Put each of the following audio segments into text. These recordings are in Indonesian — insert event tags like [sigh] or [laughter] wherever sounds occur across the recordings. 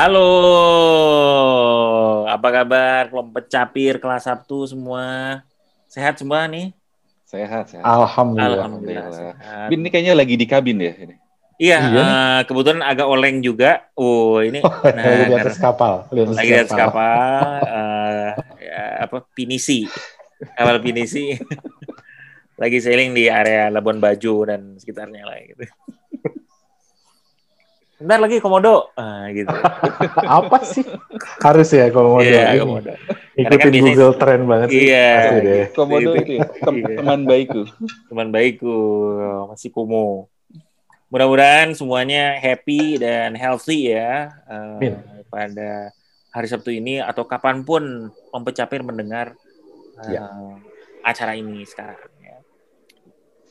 Halo, apa kabar kelompok capir kelas Sabtu semua? Sehat semua nih? Sehat, sehat. Alhamdulillah. Alhamdulillah. Sehat. Bin ini kayaknya lagi di kabin ya ini. Iya, Iya. eh, kebetulan agak oleng juga. Oh, ini lagi di nah, atas kapal. Di atas lagi di atas kapal, eh, ya, apa pinisi, kapal pinisi, [laughs] lagi sailing di area Labuan Bajo dan sekitarnya lah gitu. Bentar lagi komodo, ah, gitu. [laughs] Apa sih? Harus ya mau Iya, ini. komodo. Ikutin kan biasanya- Google Trend banget sih. Iya. Deh. Komodo Itu. ya, tem- Iya. teman baikku. teman baikku masih kumo. Mudah-mudahan semuanya happy dan healthy ya Amin. pada hari Sabtu ini atau kapan pun Pencapir mendengar eh, Ya. acara ini sekarang. Ya.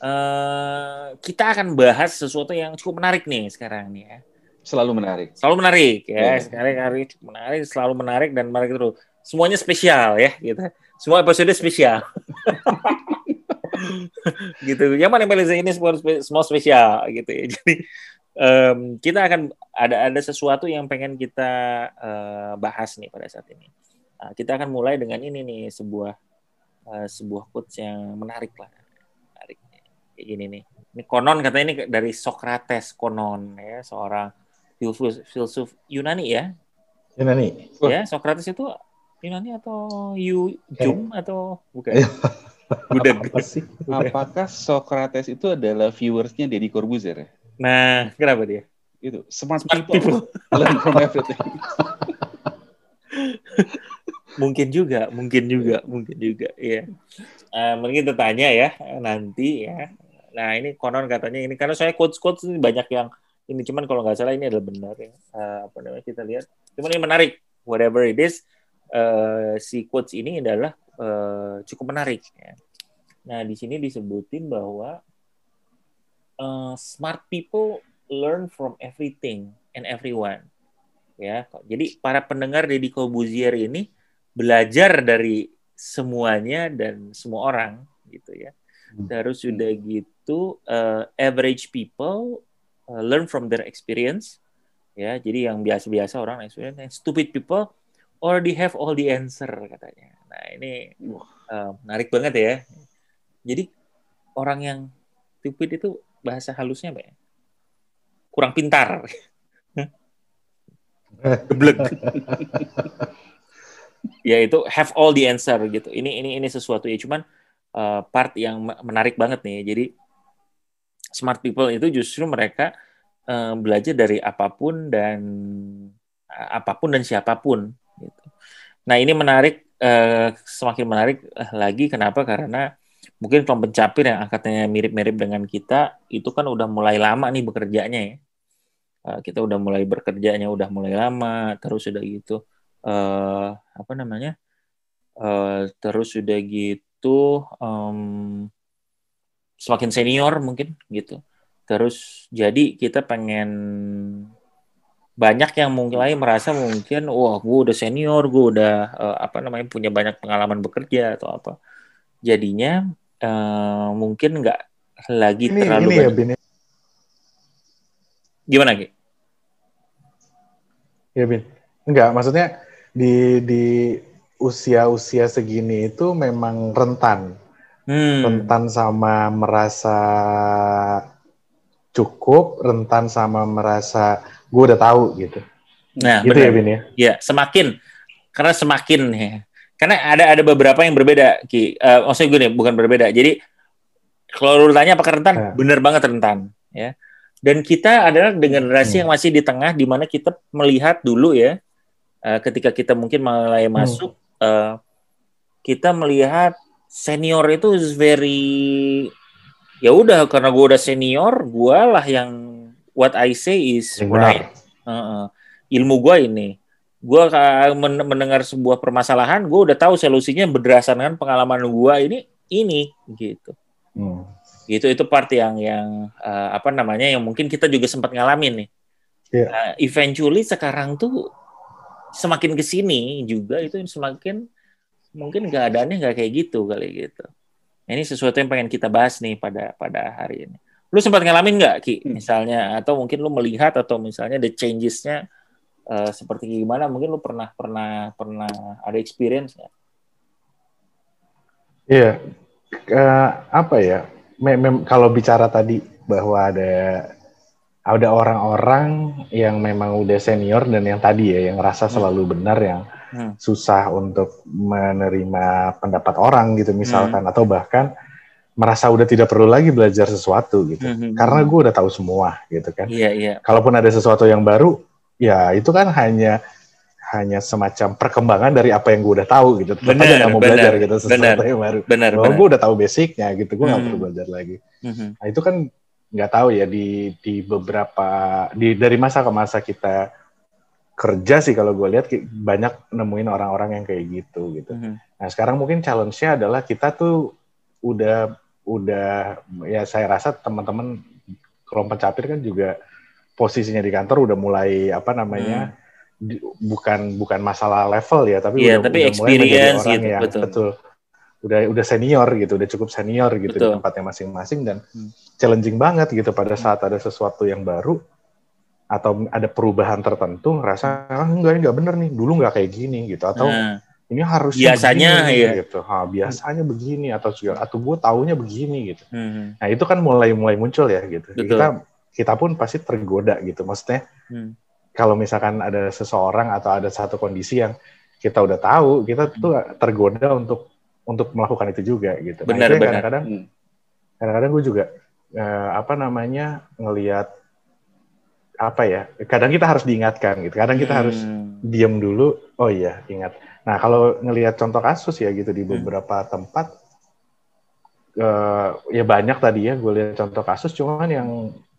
Eh, kita akan bahas sesuatu yang cukup menarik nih sekarang nih ya. Selalu menarik. Selalu menarik ya. Iya. Sekarang hari menarik, selalu menarik dan menarik terus. Semuanya spesial ya gitu. Semua episode spesial. [laughs] gitu. Yang mana Malaysia ini semua, semua spesial gitu ya. [laughs] Jadi em, kita akan ada ada sesuatu yang pengen kita eh, bahas nih pada saat ini. Nah, kita akan mulai dengan ini nih sebuah eh, sebuah quotes yang menarik lah. Menarik. Kayak gini nih. Ini konon katanya ini dari Socrates konon ya, seorang filsuf filsuf Yunani ya. Wah. Ya, Socrates itu Yunani atau Yu Jum atau bukan? [laughs] Iya. Budak. Apa sih? Apakah Socrates itu adalah viewersnya Deddy Corbuzier ya? Nah, kenapa dia? Itu smart, Smart people, [laughs] learn from everything. [laughs] Mungkin juga, mungkin juga, mungkin juga. Iya. Eh, mungkin kita tanya ya nanti ya. Nah, ini konon katanya ini karena saya quotes quotes ini banyak yang ini cuman kalau nggak salah ini adalah benar ya. Eh, apa namanya kita lihat. Cuman ini menarik. Whatever it is, eh, si quotes ini adalah eh, cukup menarik. Ya. Nah, di sini disebutin bahwa eh, smart people learn from everything and everyone. Ya, jadi para pendengar Deddy Corbuzier ini belajar dari semuanya dan semua orang gitu ya. Terus sudah gitu eh, average people eh, learn from their experience ya. Jadi yang biasa-biasa orang experience, and stupid people already have all the answer katanya. Nah, ini eh, menarik banget ya. Jadi orang yang stupid itu bahasa halusnya apa ya? Kurang pintar. [laughs] Geblek. [laughs] ya itu have all the answer gitu. Ini ini ini sesuatu ya cuman uh, part yang me- menarik banget nih. Jadi smart people itu justru mereka uh, belajar dari apa pun dan uh, apa pun dan siapa pun gitu. Nah, ini menarik uh, semakin menarik uh, lagi kenapa? Karena mungkin pencapir yang angkatannya mirip-mirip dengan kita itu kan udah mulai lama nih bekerjanya ya. Uh, kita udah mulai bekerjanya udah mulai lama terus udah gitu eh apa namanya eh terus udah gitu em, semakin senior mungkin gitu terus jadi kita pengen banyak yang mulai merasa mungkin wah gue udah senior gue udah eh, apa namanya punya banyak pengalaman bekerja atau apa jadinya eh, mungkin nggak lagi Ini terlalu ini ya banyak- Bin. gimana Ki? Ya Bin. Enggak, maksudnya di di usia-usia segini itu memang rentan. Hmm. Rentan sama merasa cukup, rentan sama merasa gue udah tahu gitu. Nah, gitu benar. ya Bin ya. Ya, semakin karena semakin ya. Karena ada ada beberapa yang berbeda, Ki. Eh, maksudnya gue nih, bukan berbeda. Jadi kalau lu tanya apakah rentan, Nah. bener banget rentan, ya. Dan kita adalah dengan generasi Hmm. yang masih di tengah, di mana kita melihat dulu ya, eh, ketika kita mungkin mulai Hmm. masuk, eh, kita melihat senior itu is very ya udah karena gue udah senior, gue lah yang what I say is benar. right. Heeh. ilmu gue ini. Gue men- mendengar sebuah permasalahan, gue udah tahu solusinya berdasarkan pengalaman gue ini ini gitu. Hmm. Gitu itu part yang yang eh, apa namanya yang mungkin kita juga sempat ngalamin nih. Iya. Nah, eventually sekarang tuh semakin ke sini juga itu semakin mungkin keadaannya nggak kayak gitu kali gitu. Ini sesuatu yang pengen kita bahas nih pada pada hari ini. Lu sempat ngalamin nggak Ki? Hmm. Misalnya atau mungkin lu melihat atau misalnya the changes-nya eh, seperti gimana? Mungkin lu pernah pernah pernah ada experience nggak? Iya, Eh, apa ya? Mem mem- kalau bicara tadi bahwa ada ada orang-orang yang memang udah senior dan yang tadi ya yang rasa selalu benar yang Hmm. susah untuk menerima pendapat orang gitu misalkan atau bahkan merasa udah tidak perlu lagi belajar sesuatu gitu. Mhm. Karena gue udah tahu semua gitu kan. Iya iya. Kalaupun ada sesuatu yang baru, ya itu kan hanya hanya semacam perkembangan dari apa yang gue udah tahu gitu. Tetap aja nggak mau benar, belajar gitu sesuatu benar. yang baru. Benar Bahwa benar. gue udah tahu basicnya gitu, gue Hmm. perlu belajar lagi. Mhm. Nah itu kan nggak tahu ya di di beberapa di dari masa ke masa kita kerja sih kalau gue lihat banyak nemuin orang-orang yang kayak gitu gitu. Mhm. Nah sekarang mungkin challenge-nya adalah kita tuh udah udah ya saya rasa teman-teman kelompok capir kan juga posisinya di kantor udah mulai apa namanya di- bukan bukan masalah level ya tapi Hmm. Iya, udah, tapi udah mulai menjadi experience orang gitu, yang betul. udah udah senior gitu udah cukup senior gitu di Betul. tempatnya masing-masing dan Hmm. challenging banget gitu pada saat ada sesuatu yang baru atau ada perubahan tertentu ngerasa ah, enggak ini nggak bener nih dulu nggak kayak gini gitu atau Nah, ini harusnya Biasanya, begini, ya. gitu ha, biasanya begini atau segala atau gue taunya begini gitu mhm. nah itu kan mulai mulai muncul ya gitu Betul. kita kita pun pasti tergoda gitu maksudnya Hmm. kalau misalkan ada seseorang atau ada satu kondisi yang kita udah tahu kita tuh tergoda untuk untuk melakukan itu juga gitu nah, Benar, benar. kadang-kadang Hmm. kadang-kadang gue juga eh, apa namanya ngelihat apa ya kadang kita harus diingatkan gitu kadang kita harus Hmm. diam dulu oh iya ingat nah kalau ngelihat contoh kasus ya gitu di Hmm. beberapa tempat eh, ya banyak tadi ya gue lihat contoh kasus cuman yang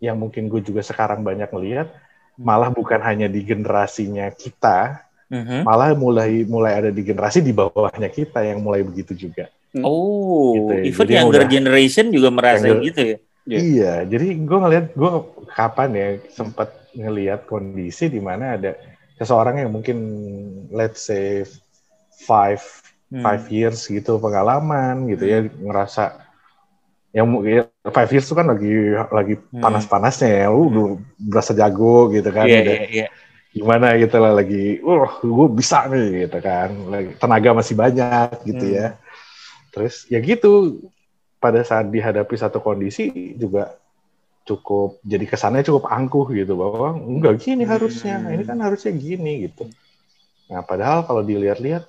yang mungkin gue juga sekarang banyak ngelihat Hmm. malah bukan hanya di generasinya kita Mhm. malah mulai mulai ada di generasi di bawahnya kita yang mulai begitu juga Oh, Gitu ya. even Jadi younger udah- generation juga merasa Younger- gitu ya. Iya. Iya, jadi gue ngeliat gue kapan ya sempat ngelihat kondisi di mana ada seseorang yang mungkin let's say five Hmm. five years gitu pengalaman gitu ya ngerasa yang ya, five years itu kan lagi lagi Hmm. panas-panasnya ya, lu udah berasa jago gitu kan, udah iya, iya. gimana gitu lah lagi, uh gue bisa nih gitu kan, lagi tenaga masih banyak gitu Hmm. ya, terus ya gitu pada saat dihadapi satu kondisi juga cukup jadi kesannya cukup angkuh gitu bahwa enggak gini Hmm. harusnya ini kan harusnya gini gitu nah padahal kalau dilihat-lihat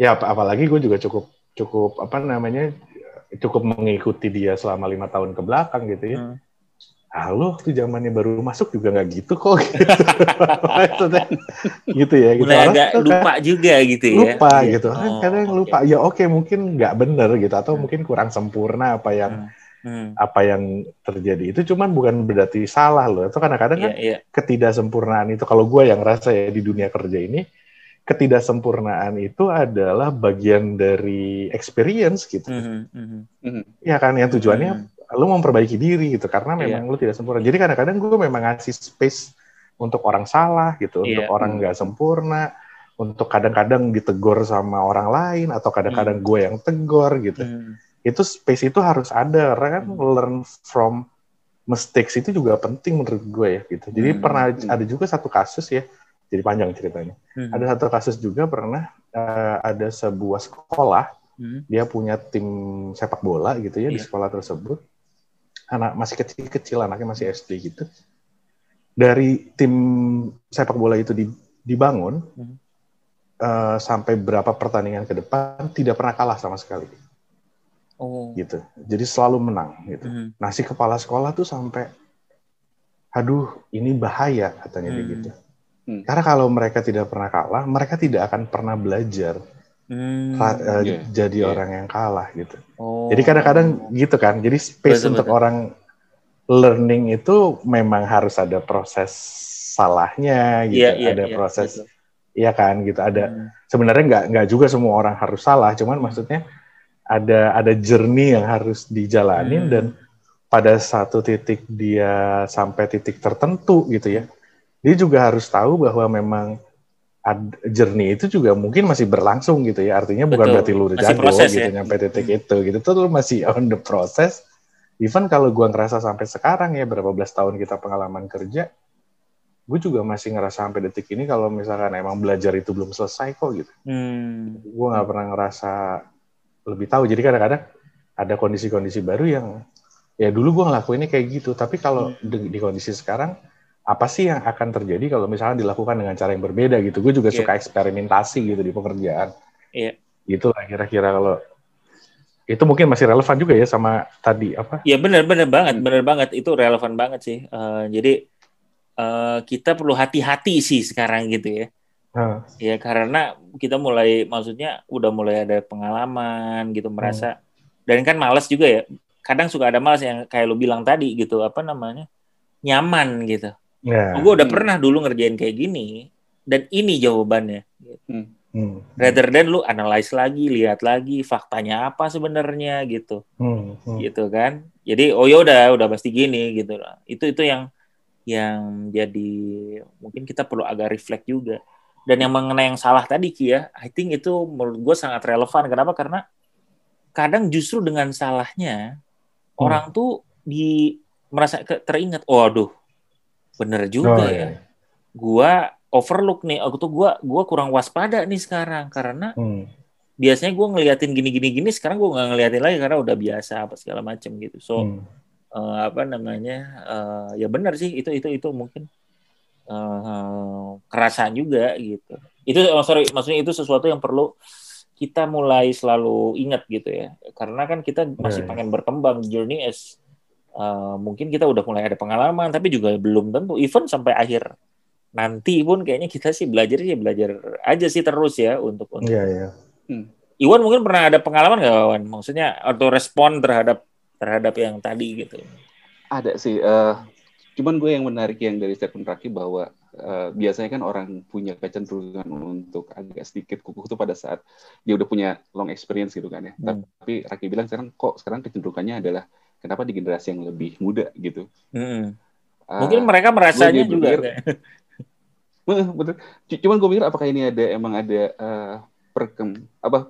ya ap- apalagi gue juga cukup cukup apa namanya cukup mengikuti dia selama lima tahun ke belakang gitu ya Hmm. Halo tuh zamannya baru masuk juga nggak gitu kok [laughs] gitu. Maksudnya, gitu ya gitu Mulai Orang agak lupa juga gitu ya. lupa Iya. gitu Oh, kadang oke. lupa ya oke mungkin nggak bener gitu atau Hmm. mungkin kurang sempurna apa yang Hmm. apa yang terjadi itu cuman bukan berarti salah loh itu kadang-kadang Iya, kan iya. ketidaksempurnaan itu kalau gue yang rasa ya di dunia kerja ini ketidaksempurnaan itu adalah bagian dari experience gitu Mhm, mhm. Mhm. ya kan yang tujuannya Hmm. Lu memperbaiki diri gitu karena Iya. memang lu tidak sempurna jadi kadang-kadang gue memang ngasih space untuk orang salah gitu untuk Iya. orang nggak sempurna untuk kadang-kadang ditegur sama orang lain atau kadang-kadang gue yang tegor gitu Hmm. itu space itu harus ada karena kan Hmm. learn from mistakes itu juga penting menurut gue ya gitu jadi Hmm. pernah Hmm. ada juga satu kasus ya jadi panjang ceritanya Hmm. ada satu kasus juga pernah eh, ada sebuah sekolah Hmm. dia punya tim sepak bola gitu ya di Iya. sekolah tersebut anak masih kecil-kecil anaknya masih SD gitu dari tim sepak bola itu di- dibangun Hmm. eh, sampai berapa pertandingan ke depan tidak pernah kalah sama sekali Oh. gitu jadi selalu menang gitu Hmm. nah si kepala sekolah tuh sampai aduh ini bahaya katanya Hmm. gitu Hmm. karena kalau mereka tidak pernah kalah mereka tidak akan pernah belajar Hmm. Iya. jadi Iya. orang yang kalah gitu Oh. Jadi kadang-kadang gitu kan. Jadi space Betul, untuk betul. orang learning itu memang harus ada proses salahnya gitu, Iya, iya, ada iya, proses betul. iya kan gitu. Ada Hmm. sebenarnya nggak nggak juga semua orang harus salah, cuman maksudnya ada ada journey yang harus dijalanin Hmm. dan pada satu titik dia sampai titik tertentu gitu ya. Dia juga harus tahu bahwa memang ad- journey itu juga mungkin masih berlangsung gitu ya. Artinya bukan Betul. berarti lu udah Masih jago proses gitu ya. nyampe titik itu gitu. Tuh lu masih [laughs] on the process. Even kalau gua ngerasa sampai sekarang ya berapa belas tahun kita pengalaman kerja, gue juga masih ngerasa sampai detik ini kalau misalkan emang belajar itu belum selesai kok gitu. Hmm. Gue nggak pernah ngerasa lebih tahu. Jadi kadang-kadang ada kondisi-kondisi baru yang ya dulu gue ngelakuinnya kayak gitu. Tapi kalau di, di kondisi sekarang apa sih yang akan terjadi kalau misalnya dilakukan dengan cara yang berbeda gitu? Gue juga Iya. suka eksperimentasi gitu di pekerjaan. Iya. Itulah kira-kira kalau itu mungkin masih relevan juga ya sama tadi apa? Ya benar benar banget, Hmm. benar banget itu relevan banget sih. Eh, jadi eh, kita perlu hati-hati sih sekarang gitu ya. Nah, Ya karena kita mulai maksudnya udah mulai ada pengalaman gitu merasa dan kan males juga ya. Kadang suka ada males yang kayak lu bilang tadi gitu apa namanya nyaman gitu. Ya. Gue udah Hmm. pernah dulu ngerjain kayak gini dan ini jawabannya. Hmm. Rather than lu analyze lagi, lihat lagi faktanya apa sebenarnya gitu. Hmm. Hmm. gitu kan jadi oh ya udah udah pasti gini gitu lah itu itu yang yang jadi mungkin kita perlu agak reflect juga dan yang mengenai yang salah tadi Ki ya I think itu menurut gue sangat relevan kenapa karena kadang justru dengan salahnya Hmm. orang tuh di merasa teringat oh aduh bener juga Oh, ya iya. gua overlook nih aku tuh gua gua kurang waspada nih sekarang karena Hmm. biasanya gue ngeliatin gini gini sekarang gue nggak ngeliatin lagi karena udah biasa apa segala macam gitu so Hmm. eh, apa namanya eh, ya benar sih itu itu itu mungkin eh, kerasaan juga gitu itu oh, sorry maksudnya itu sesuatu yang perlu kita mulai selalu ingat gitu ya karena kan kita masih Ya, ya. pengen berkembang journey as eh, mungkin kita udah mulai ada pengalaman tapi juga belum tentu even sampai akhir nanti pun kayaknya kita sih belajar sih belajar aja sih terus ya untuk untuk Iya, iya. Iwan mungkin pernah ada pengalaman nggak Wan? Maksudnya atau respon terhadap terhadap yang tadi gitu. Ada sih. eh, cuman gue yang menarik yang dari statement Raki bahwa eh, biasanya kan orang punya kecenderungan untuk agak sedikit kukuh itu pada saat dia udah punya long experience gitu kan ya. Hmm. Tapi Raki bilang sekarang kok sekarang kecenderungannya adalah kenapa di generasi yang lebih muda gitu. Mm-mm. Eh, Mungkin mereka merasanya gue juga. berpikir- [laughs] betul. C- Cuman gue mikir apakah ini ada emang ada eh, perkem apa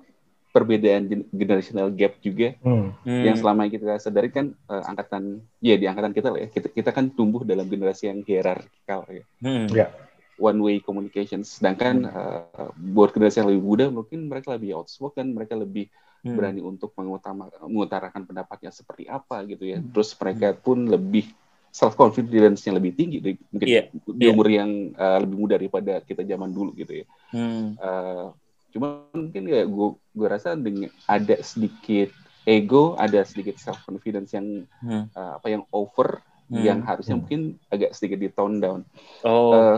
perbedaan gen- generational gap juga Hmm. Hmm. yang selama ini kita sadari kan eh, angkatan ya di angkatan kita lah ya kita, kita kan tumbuh dalam generasi yang hierarkikal ya Hmm. Ya. one way communication sedangkan eh, buat generasi yang lebih muda mungkin mereka lebih outspoken mereka lebih Hmm. berani untuk mengutama, mengutarakan pendapatnya seperti apa gitu ya Hmm. terus mereka pun lebih self confidence-nya lebih tinggi dari- mungkin Iya, di iya. umur yang eh, lebih muda daripada kita zaman dulu gitu ya Hmm. Eh, cuma mungkin ya gue gue rasa dengan ada sedikit ego ada sedikit self confidence yang Hmm. eh, apa yang over Hmm. yang harusnya Hmm. mungkin agak sedikit di tone down Oh. Eh,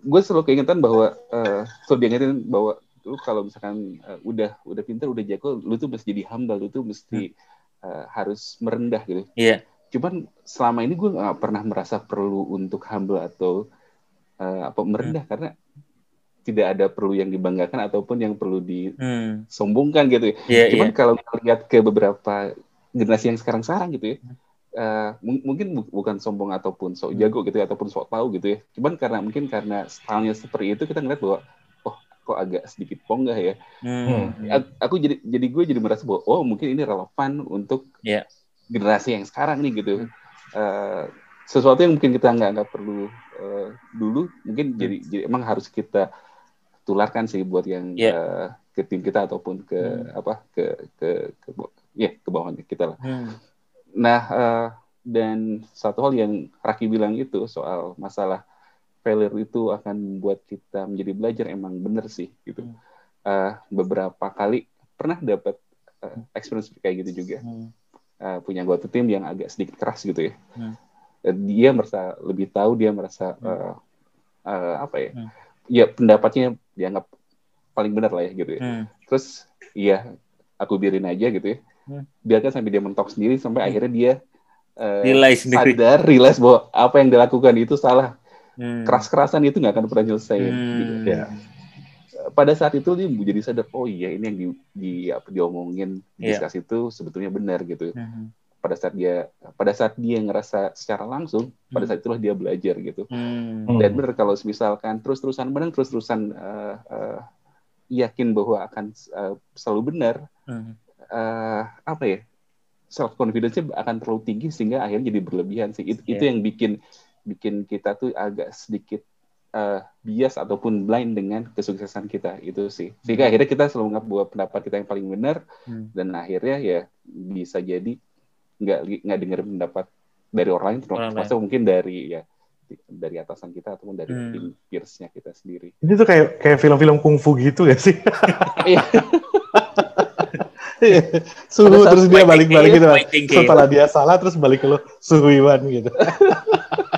gue selalu keingetan bahwa eh selalu diingetin bahwa lu kalau misalkan eh, udah udah pintar udah jago lu tuh mesti jadi humble lu tuh mesti eh, harus merendah gitu Iya. cuman selama ini gue nggak pernah merasa perlu untuk humble atau eh, apa merendah Hmm. karena tidak ada perlu yang dibanggakan ataupun yang perlu Hmm. disombongkan gitu ya. Iya, iya. Cuman kalau kita lihat ke beberapa generasi yang sekarang-sekarang gitu ya, mung- mungkin bu- bukan sombong ataupun sok Hmm. jago gitu ya, ataupun sok tahu gitu ya. Cuman karena mungkin karena stylenya seperti itu kita ngeliat bahwa kok agak sedikit ponggah ya. Hmm. Aku jadi jadi gue jadi merasa bahwa oh mungkin ini relevan untuk Iya. generasi yang sekarang nih gitu. Eh, sesuatu yang mungkin kita nggak nggak perlu eh, dulu mungkin Hmm. jadi jadi emang harus kita tularkan sih buat yang Iya. eh, ke tim kita ataupun ke Hmm. apa ke ke ke ya ke bawahnya kita lah. Hmm. Nah eh, dan satu hal yang Raki bilang itu soal masalah failure itu akan membuat kita menjadi belajar emang bener sih gitu. Hmm. Eh, beberapa kali pernah dapat eh, experience kayak gitu juga Hmm. uh, punya anggota tim yang agak sedikit keras gitu ya. Hmm. Uh, Dia merasa lebih tahu, dia merasa Hmm. uh, uh, apa ya? Hmm. Ya pendapatnya dianggap paling benar lah ya gitu ya. Hmm. Terus iya aku biarin aja gitu ya. Hmm. Biarkan sampai dia mentok sendiri sampai Hmm. akhirnya dia uh, Realize sendiri. sadar, realize bahwa apa yang dilakukan itu salah. Hmm. Keras-kerasan itu nggak akan pernah nyelesain. Hmm. gitu. Ya. Pada saat itu dia jadi sadar, oh iya ini yang di, di apa diomongin, Iya. diskus itu sebetulnya benar gitu. Hmm. pada saat dia pada saat dia ngerasa secara langsung pada saat itulah dia belajar gitu Hmm. Hmm. dan benar kalau misalkan terus terusan menang terus terusan yakin bahwa akan eh, selalu benar Hmm. eh, apa ya self confidence-nya akan terlalu tinggi sehingga akhirnya jadi berlebihan sih itu, itu Iya. yang bikin bikin kita tuh agak sedikit uh, bias ataupun blind dengan kesuksesan kita itu sih. Sehingga akhirnya kita selalu menganggap bahwa pendapat kita yang paling benar Hmm. dan akhirnya ya bisa jadi nggak nggak dengar pendapat dari orang lain, Orang lain. termasuk mungkin dari ya dari atasan kita ataupun dari Hmm. tim peersnya kita sendiri. Ini tuh kayak kayak film-film kungfu gitu gak sih? Iya. Suhu Pada saat terus dia balik-balik gitu. Setelah dia salah terus balik ke lo suhu Iwan gitu. [laughs]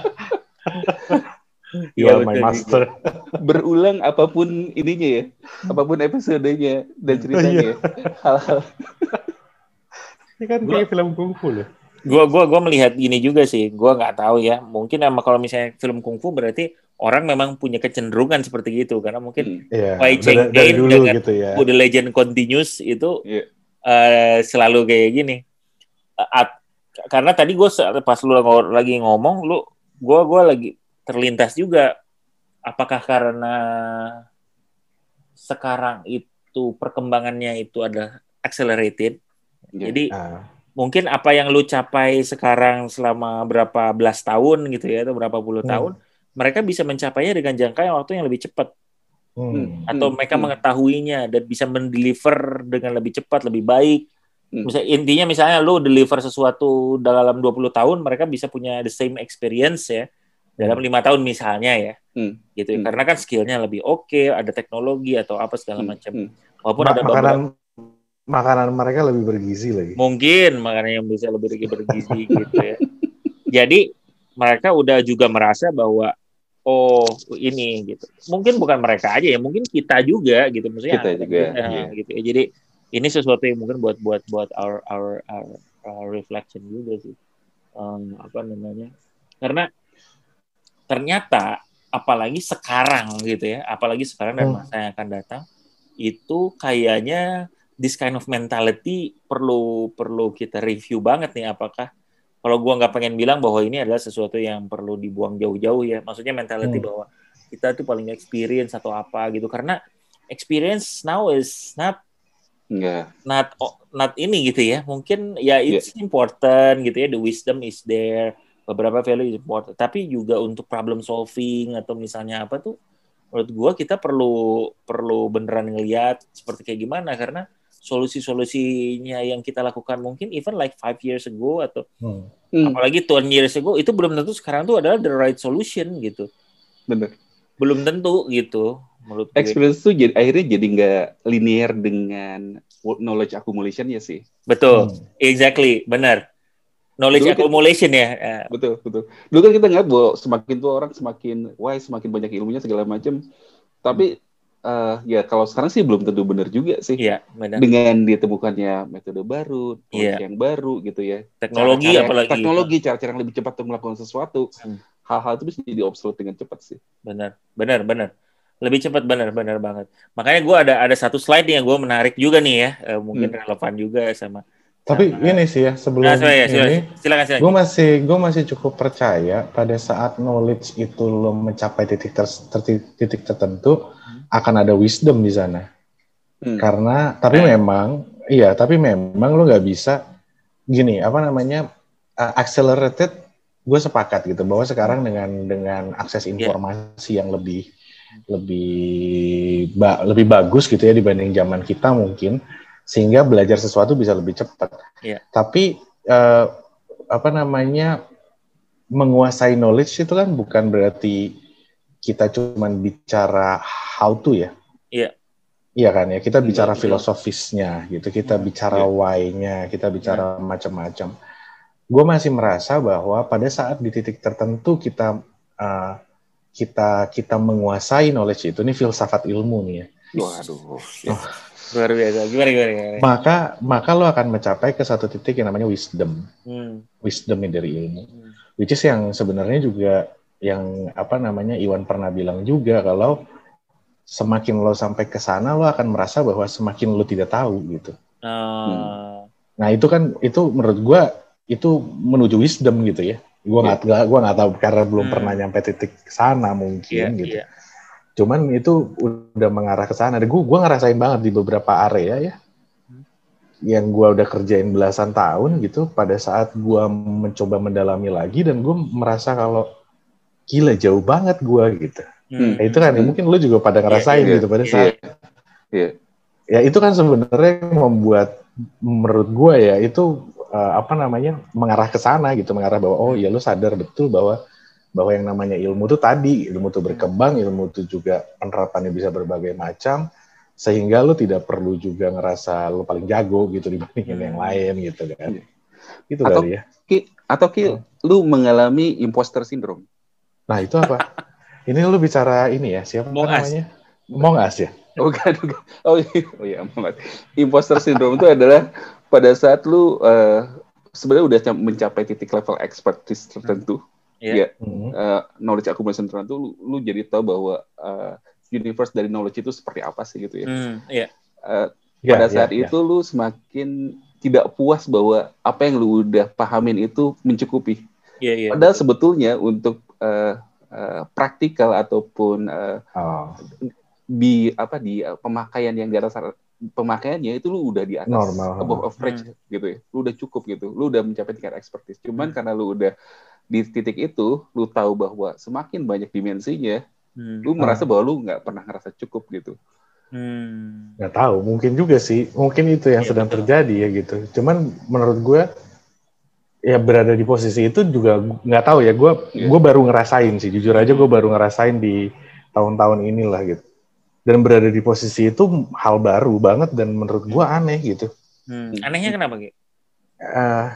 You Iya, are my master. [laughs] Berulang apa pun ininya ya, apa pun episodenya dan ceritanya, ya. hal-hal Ini kan Gua- kayak film kungfu loh. Gua gua gua melihat gini juga sih. Gua nggak tahu ya. Mungkin emang kalau misalnya film kungfu berarti orang memang punya kecenderungan seperti itu karena mungkin Hmm. Iya. Wei Cheng dari, dari Gain dulu dengan gitu ya. The Legend Continues itu Iya. eh, selalu kayak gini. Eh, at- karena tadi gue pas lu lagi ngomong, lu gue gua lagi terlintas juga. Apakah karena sekarang itu perkembangannya itu ada accelerated? Iya. Jadi Ah, mungkin apa yang lu capai sekarang selama berapa belas tahun gitu ya atau berapa puluh Hmm. tahun, mereka bisa mencapainya dengan jangka yang waktu yang lebih cepat hmm. atau Hmm, mereka hmm. mengetahuinya dan bisa mendeliver dengan lebih cepat, lebih baik. Hmm. Misal, intinya misalnya lu deliver sesuatu dalam 20 tahun, mereka bisa punya the same experience ya dalam lima tahun misalnya ya. Hmm. Gitu. Hmm. Karena kan skillnya lebih oke, ada teknologi atau apa segala Hmm. macam. Hmm. Walaupun Ma- ada makanan beberapa makanan mereka lebih bergizi lagi. mungkin makanya yang bisa lebih bergizi [laughs] gitu ya. Jadi mereka udah juga merasa bahwa oh ini gitu. Mungkin bukan mereka aja ya, mungkin kita juga gitu. Maksudnya Kita juga, kita, iya. gitu ya. Jadi ini sesuatu yang mungkin buat buat buat our our our, our reflection juga sih. Em, apa namanya? Karena ternyata apalagi sekarang gitu ya, apalagi sekarang dan Hmm. masa yang akan datang itu kayaknya this kind of mentality perlu perlu kita review banget nih. Apakah kalau gua nggak pengen bilang bahwa ini adalah sesuatu yang perlu dibuang jauh-jauh ya. Maksudnya mentality Hmm. bahwa kita tuh paling experience atau apa gitu. Karena experience now is not Enggak. not not ini gitu ya. Mungkin ya it's important gitu ya. The wisdom is there beberapa value is important tapi juga untuk problem solving atau misalnya apa tuh menurut gua kita perlu perlu beneran ngelihat seperti kayak gimana karena solusi-solusinya yang kita lakukan mungkin even like five years ago atau Hmm. Hmm. apalagi 20 years ago itu belum tentu sekarang tuh adalah the right solution gitu Bener. belum tentu gitu menurut gue. Experience tuh jadi, akhirnya jadi nggak linear dengan knowledge accumulation ya sih. betul Hmm. exactly benar knowledge Dulu accumulation ya Eh, Betul, betul. Dulu kan kita nggak bahwa semakin tua orang semakin wise, semakin banyak ilmunya segala macam. Tapi eh, ya kalau sekarang sih belum tentu benar juga sih. iya benar Dengan ditemukannya metode baru, Iya. yang baru gitu ya. teknologi Cara-cara- apalagi Teknologi, cara-cara yang lebih cepat untuk melakukan sesuatu. Hmm. Hal-hal itu bisa jadi obsolete dengan cepat sih. benar benar benar lebih cepat benar benar banget makanya gue ada ada satu slide yang gue menarik juga nih ya eh, mungkin Hmm. relevan juga sama Tapi sama- ini sih ya sebelum nah, ini, silakan silakan gue masih gue masih cukup percaya pada saat knowledge itu lo mencapai titik ter- ter- titik tertentu akan ada wisdom di sana. Hmm. Karena tapi Nah. memang iya tapi memang lo nggak bisa gini apa namanya uh, accelerated gue sepakat gitu bahwa sekarang dengan dengan akses informasi yang lebih lebih ba- lebih bagus gitu ya dibanding zaman kita mungkin sehingga belajar sesuatu bisa lebih cepat. Iya. Tapi eh, apa namanya menguasai knowledge itu kan bukan berarti kita cuman bicara how to ya. Iya. Iya kan ya, kita bicara betul. filosofisnya gitu, kita bicara Iya. why-nya, kita bicara macam-macam. Gue masih merasa bahwa pada saat di titik tertentu kita uh, kita kita menguasai knowledge itu, ini filsafat ilmu nih ya. Waduh. Ya. Luar biasa gimana gimana, gimana? Maka maka lo akan mencapai ke satu titik yang namanya wisdom, Hmm. wisdom dari ilmu. Hmm. Which is yang sebenarnya juga yang apa namanya Iwan pernah bilang juga kalau semakin lo sampai ke sana lo akan merasa bahwa semakin lo tidak tahu gitu. Ah, Nah itu kan itu menurut gua itu menuju wisdom gitu ya. Gua nggak nggak- gua nggak tahu karena belum Hmm. pernah nyampe titik sana mungkin gitu. iya. Cuman itu udah mengarah ke sana. Gua gua ngerasain banget di beberapa area ya. Hmm. Yang gua udah kerjain belasan tahun gitu. Pada saat gua mencoba mendalami lagi dan gua merasa kalau gila jauh banget gua gitu. Hmm. Nah, itu kan ya, mungkin lu juga pada ngerasain iya, gitu pada iya. saat Iya. ya itu kan sebenarnya membuat menurut gua ya itu eh, apa namanya mengarah ke sana gitu mengarah bahwa oh ya lu sadar betul bahwa bahwa yang namanya ilmu tuh tadi ilmu tuh berkembang ilmu tuh juga penerapannya bisa berbagai macam sehingga lu tidak perlu juga ngerasa lu paling jago gitu dibandingin Hmm. yang lain gitu kan Iya. itu Atau- kali ya Ki, atau Ki, Hmm. lu mengalami imposter syndrome. nah itu apa ini lu bicara ini ya siapa Among Us. namanya Among Us ya [laughs] Oh. Oh, iya, oh iya. Imposter syndrome itu adalah pada saat lu eh, sebenarnya udah mencapai titik level expertise tertentu, Iya. ya, Mhm. eh, knowledge accumulation tertentu, lu, lu jadi tahu bahwa eh, universe dari knowledge itu seperti apa sih gitu ya. Hmm, iya. Eh, Ya, pada ya, saat ya. itu lu semakin tidak puas bahwa apa yang lu udah pahamin itu mencukupi. Iya, iya. Padahal sebetulnya untuk eh, eh, praktikal ataupun eh, Oh, di apa di uh, pemakaian yang di atas pemakaiannya itu lu udah di atas Normal. above average gitu ya lu udah cukup gitu lu udah mencapai tingkat expertise cuman karena lu udah di titik itu lu tahu bahwa semakin banyak dimensinya Hmm. lu merasa bahwa lu nggak pernah ngerasa cukup gitu Hmm. nggak tahu mungkin juga sih mungkin itu yang Iya, sedang betul. terjadi ya gitu cuman menurut gue ya berada di posisi itu juga nggak tahu ya gue Iya. gue baru ngerasain sih jujur aja gue baru ngerasain di tahun-tahun inilah gitu dan berada di posisi itu hal baru banget dan menurut gue aneh gitu Hmm. Anehnya kenapa, Ki? Eh,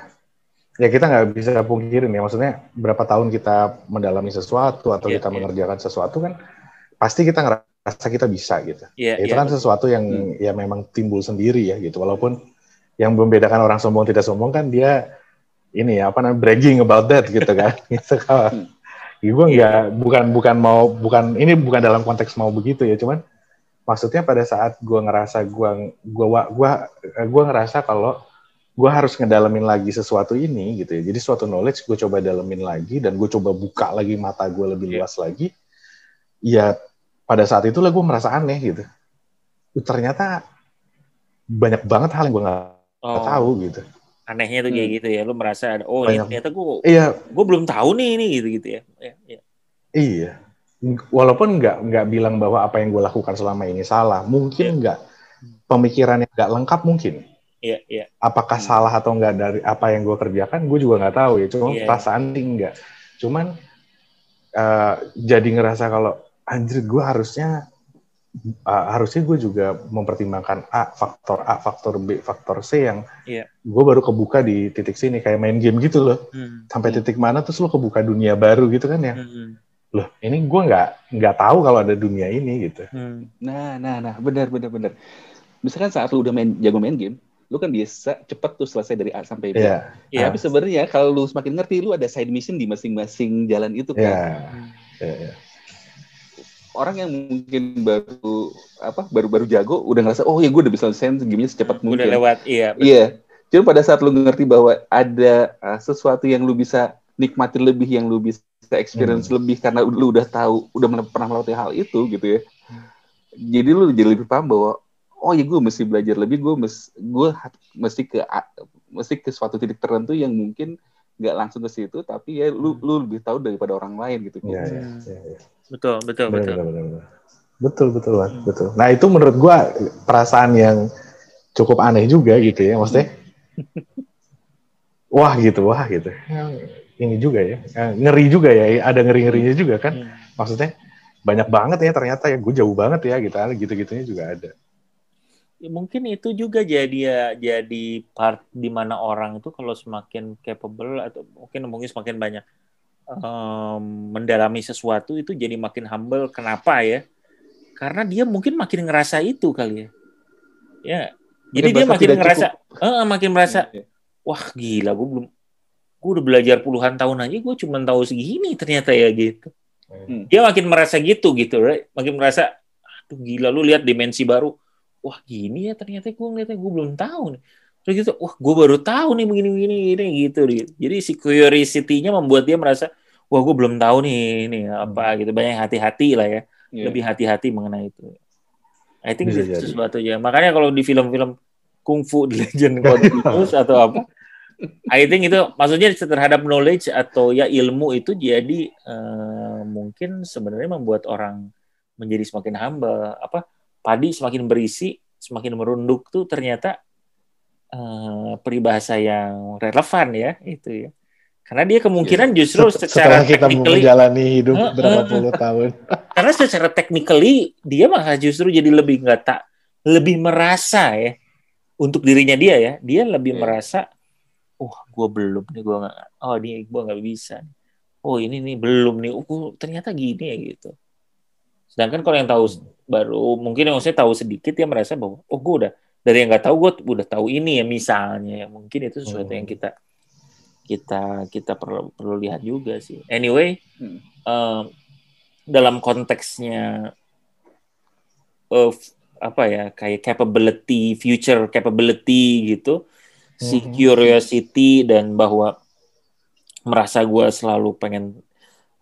ya kita nggak bisa pungkirin ya maksudnya berapa tahun kita mendalami sesuatu atau Iya, kita iya. mengerjakan sesuatu kan pasti kita ngerasa kita bisa gitu Iya, itu iya. kan sesuatu yang Hmm. ya memang timbul sendiri ya gitu walaupun yang membedakan orang sombong tidak sombong kan dia ini ya apa namanya bragging about that gitu [laughs] kan gitu kan Hmm. gue nggak bukan bukan mau bukan ini bukan dalam konteks mau begitu ya cuman maksudnya pada saat gue ngerasa gue gua gua gua ngerasa kalau gue harus ngedalamin lagi sesuatu ini gitu ya jadi suatu knowledge gue coba dalemin lagi dan gue coba buka lagi mata gue lebih Iya. luas lagi ya pada saat itulah gue merasa aneh gitu ternyata banyak banget hal yang gue nggak Oh, tahu gitu anehnya tuh kayak Hmm. gitu ya. Lu merasa ada, oh ini Banyak. ternyata gue iya gue belum tahu nih ini gitu gitu ya. Iya, iya. iya walaupun nggak nggak bilang bahwa apa yang gue lakukan selama ini salah mungkin nggak pemikirannya nggak lengkap mungkin Iya, iya. apakah Hmm. salah atau enggak dari apa yang gue kerjakan gue juga nggak tahu ya cuma Iya. perasaan sih enggak cuman eh, jadi ngerasa kalau anjir gue harusnya eh, harusnya gue juga mempertimbangkan A faktor A faktor B faktor C yang Iya. gue baru kebuka di titik sini kayak main game gitu loh Hmm. sampai Hmm. titik mana terus lo kebuka dunia baru gitu kan ya Hmm. loh ini gue nggak nggak tahu kalau ada dunia ini gitu Hmm. nah nah nah benar benar benar misalkan saat lu udah main jago main game lu kan biasa cepet tuh selesai dari A sampai B Iya Iya. tapi sebenarnya kalau lu semakin ngerti lu ada side mission di masing-masing jalan itu kan iya Hmm. iya, iya. orang yang mungkin baru apa baru baru jago udah ngerasa oh ya gue udah bisa selesai gamenya secepat Udah mungkin lewat, iya. betul. iya cuma pada saat lu ngerti bahwa ada uh, sesuatu yang lu bisa nikmati lebih yang lu bisa experience Hmm. lebih karena lu udah tahu udah pernah melalui hal itu gitu ya jadi lu jadi lebih paham bahwa oh ya gue mesti belajar lebih gue mesti gue mesti ke mesti ke suatu titik tertentu yang mungkin nggak langsung ke situ tapi ya lu lu lebih tahu daripada orang lain gitu Iya, iya, Hmm. iya, iya. Betul, betul, Benar, betul. benar, benar, benar. Betul, betul, Wan. Hmm. betul. Nah itu menurut gua perasaan yang cukup aneh juga gitu ya, maksudnya. Wah gitu, wah gitu. Ini juga ya, Eh, ngeri juga ya, ada ngeri-ngerinya juga kan. Hmm. Maksudnya banyak banget ya ternyata ya, gue jauh banget ya gitu, gitu-gitunya juga ada. Ya, mungkin itu juga jadi ya jadi part di mana orang itu kalau semakin capable atau mungkin mungkin semakin banyak em, mendalami sesuatu itu jadi makin humble. Kenapa ya? Karena dia mungkin makin ngerasa itu kali ya. Ya. Jadi dia makin ngerasa, makin merasa, Iya. wah gila, gue belum, gue udah belajar puluhan tahun aja, gue cuma tahu segini ternyata ya gitu. Hmm. Dia makin merasa gitu gitu, right? makin merasa, aduh gila, lu lihat dimensi baru, wah gini ya ternyata gue ngeliatnya gue belum tahu nih. Terus gitu, wah gue baru tahu nih begini begini gini gitu. gitu. Jadi si curiosity-nya membuat dia merasa, wah gue belum tahu nih ini apa gitu. Banyak hati-hati lah ya, Iya. lebih hati-hati mengenai itu. I think Bisa itu sesuatu aja. Makanya kalau di film-film kungfu [laughs] The Legend Continues atau apa, [laughs] I think itu maksudnya terhadap knowledge atau ya ilmu itu jadi eh, mungkin sebenarnya membuat orang menjadi semakin humble. Apa padi semakin berisi, semakin merunduk tuh ternyata uh, peribahasa yang relevan ya itu ya. Karena dia kemungkinan Iya. justru secara kita menjalani hidup Heeh. berapa puluh tahun. [laughs] karena secara technically dia malah justru jadi lebih nggak tak lebih merasa ya untuk dirinya dia ya dia lebih Iya. merasa wah gue belum nih gue nggak oh ini gue nggak bisa nih. oh ini nih belum nih oh ternyata gini ya gitu sedangkan kalau yang tahu baru mungkin yang saya tahu sedikit dia merasa bahwa oh gue udah dari yang nggak tahu gue udah tahu ini ya misalnya ya mungkin itu sesuatu Hmm. yang kita kita kita perlu perlu lihat juga sih anyway Hmm. em, dalam konteksnya of apa ya kayak capability future capability gitu si Mhm. curiosity dan bahwa merasa gue selalu pengen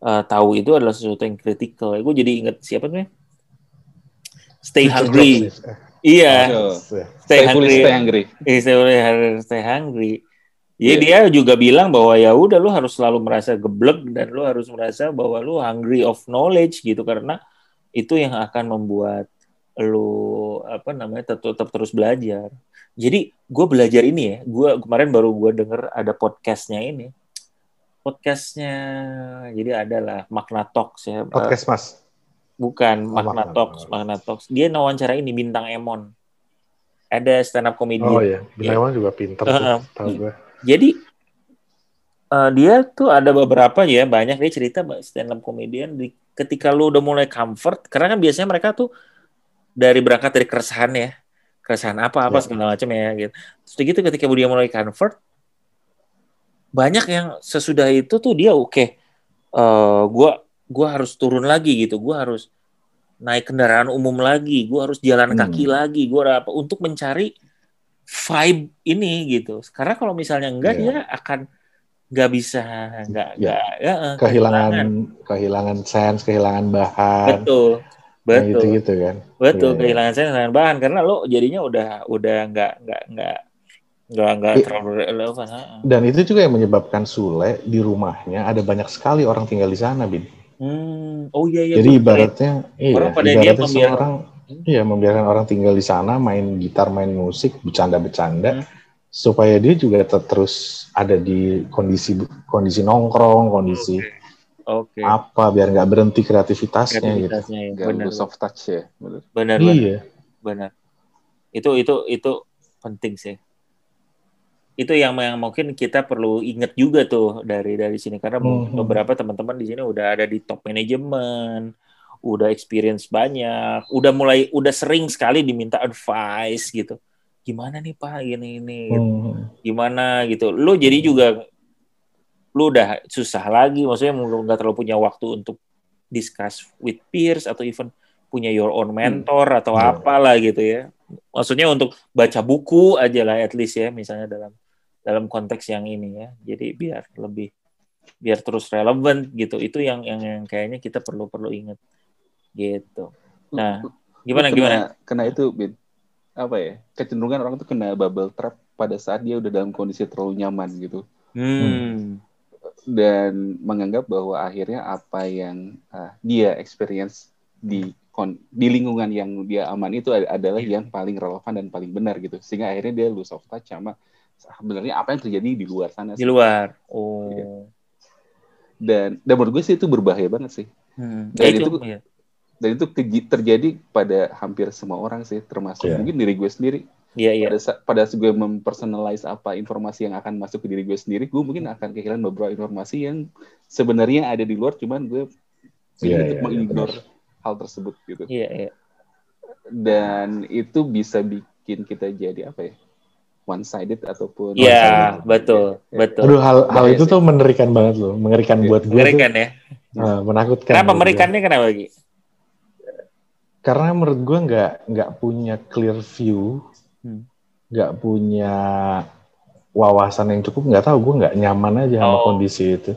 eh, tahu itu adalah sesuatu yang kritikal gue jadi inget siapa tuh stay Future hungry jobs nih. iya stay Stay hungry stay hungry. Eh, stay hungry, stay hungry. Jadi Iya. dia juga bilang bahwa ya udah lu harus selalu merasa geblek dan lu harus merasa bahwa lu hungry of knowledge gitu karena itu yang akan membuat lu apa namanya tetap, tetap terus belajar. Jadi gue belajar ini ya, gue kemarin baru gue denger ada podcastnya ini, podcastnya jadi adalah Magna Talks ya, Eh, Podcast mas. bukan Oh, Magna Magna Talks. Magna Talks. Dia wawancara ini bintang Emon, ada stand up comedian. Oh iya, Bintang juga pinter tuh, Heeh. tahu gue. Jadi eh, dia tuh ada beberapa ya banyak dia cerita stand up comedian di ketika lu udah mulai comfort karena kan biasanya mereka tuh dari berangkat dari keresahan ya keresahan apa apa Ya. segala macam ya gitu. Terus gitu ketika dia mulai comfort banyak yang sesudah itu tuh dia oke eh gua gua harus turun lagi gitu gua harus naik kendaraan umum lagi gua harus jalan Hmm. kaki lagi gua apa untuk mencari vibe ini gitu karena kalau misalnya enggak Iya. dia akan nggak bisa nggak Ya. nggak ya, eh, Kehilangan kehilangan sense, kehilangan bahan. betul Nah, betul gitu-gitu kan. betul Iya, iya. kehilangan saya kehilangan bahan karena lo jadinya udah udah nggak nggak nggak nggak nggak terlalu relevan ha. Dan itu juga yang menyebabkan Sule di rumahnya ada banyak sekali orang tinggal di sana, Bin. hmm oh iya iya Jadi betul. ibaratnya, iya, Orang pada dia ibaratnya membiarkan- seorang, iya membiarkan orang tinggal di sana, main gitar, main musik, bercanda-bercanda, Hmm. supaya dia juga tetap terus ada di kondisi kondisi nongkrong, kondisi oke apa, biar nggak berhenti kreativitasnya gitu. kreativitasnya ya Gak benar of touch ya. Bener. benar benar Iya, benar itu itu itu penting sih itu yang yang mungkin kita perlu ingat juga tuh dari dari sini. Karena Mhm. beberapa teman-teman di sini udah ada di top manajemen udah experience banyak udah mulai udah sering sekali diminta advice gitu. Gimana nih pak? Ini ini gitu. Hmm. gimana? gitu. Lu jadi juga lu udah susah lagi. Maksudnya nggak terlalu punya waktu untuk discuss with peers atau even punya your own mentor atau Iya. apalah gitu ya maksudnya untuk baca buku aja lah at least ya misalnya dalam dalam konteks yang ini ya jadi biar lebih biar terus relevan gitu itu yang yang, yang kayaknya kita perlu perlu ingat gitu nah gimana kena, gimana Kena itu, Bin. Apa ya? Kecenderungan orang tuh kena bubble trap pada saat dia udah dalam kondisi terlalu nyaman gitu. hmm Dan menganggap bahwa akhirnya apa yang ah, dia experience di di lingkungan yang dia aman itu ad- adalah Iya. yang paling relevan dan paling benar gitu. Sehingga akhirnya dia lose of touch sama sebenarnya apa yang terjadi di luar sana. di luar Iya. oh Dan, dan menurut gue sih itu berbahaya banget sih. hmm. Dan Ya, itu, itu- ya. Dan itu keji- terjadi pada hampir semua orang sih, termasuk Iya. mungkin diri gue sendiri. Iya, iya. pada pada saat gue mempersonalize apa informasi yang akan masuk ke diri gue sendiri, gue mungkin akan kehilangan beberapa informasi yang sebenarnya ada di luar, cuman gue Iya, untuk iya, iya, mengignore hal tersebut gitu. Iya, iya. Dan itu bisa bikin kita jadi apa ya? One sided ataupun Iya, betul, Ya, betul. Aduh, hal hal Bahaya itu sih. tuh mengerikan banget loh, mengerikan Iya. buat gue. Mengerikan ya. eh, menakutkan. Kenapa mengerikannya kenapa lagi? Karena menurut gue nggak nggak punya clear view, Hmm. nggak punya wawasan yang cukup, nggak tahu gue nggak nyaman aja sama Oh. kondisi itu.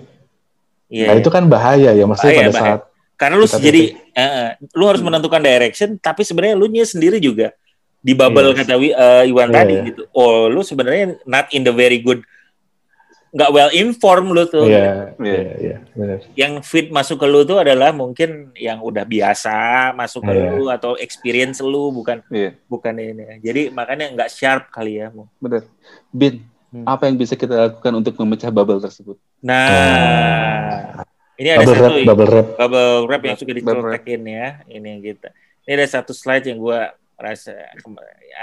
Iya. Nah itu kan bahaya ya, maksudnya Bahaya, pada bahaya. saat Karena lu kita jadi eh, lu harus Hmm. menentukan direction, tapi sebenarnya lu nya sendiri juga di bubble Yes. kata Wi- eh, Iwan Iya, tadi iya. gitu. Oh, lu sebenarnya not in the very good nggak well informed lu tuh. Iya, Iya. iya, iya, benar. Yang fit masuk ke lu tuh adalah mungkin yang udah biasa masuk ke Iya. lu atau experience lu bukan Iya, bukan ini. Jadi makanya nggak sharp kali ya. benar. Bin, Hmm. apa yang bisa kita lakukan untuk memecah bubble tersebut? Nah, ini ada Bubble satu wrap, bubble wrap. bubble wrap yang suka dicolekin ya. Ini gitu. Ini ada satu slide yang gua rasa